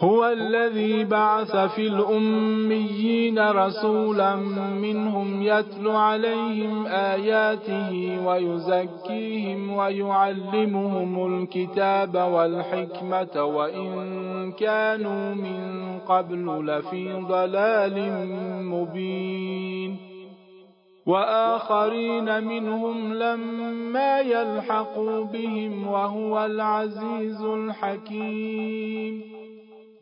هو الذي بعث في الأميين رسولا منهم يتلو عليهم آياته ويزكيهم ويعلمهم الكتاب والحكمة وإن كانوا من قبل لفي ضلال مبين وآخرين منهم لما يلحقوا بهم وهو العزيز الحكيم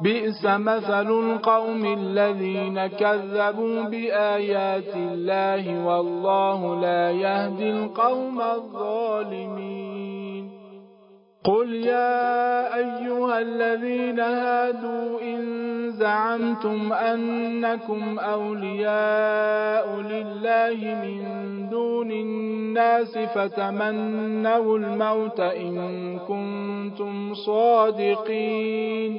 بئس مثل القوم الذين كذبوا بآيات الله والله لا يهدي القوم الظالمين قل يا أيها الذين هادوا إن زعمتم أنكم أولياء لله من دون الناس فتمنوا الموت إن كنتم صادقين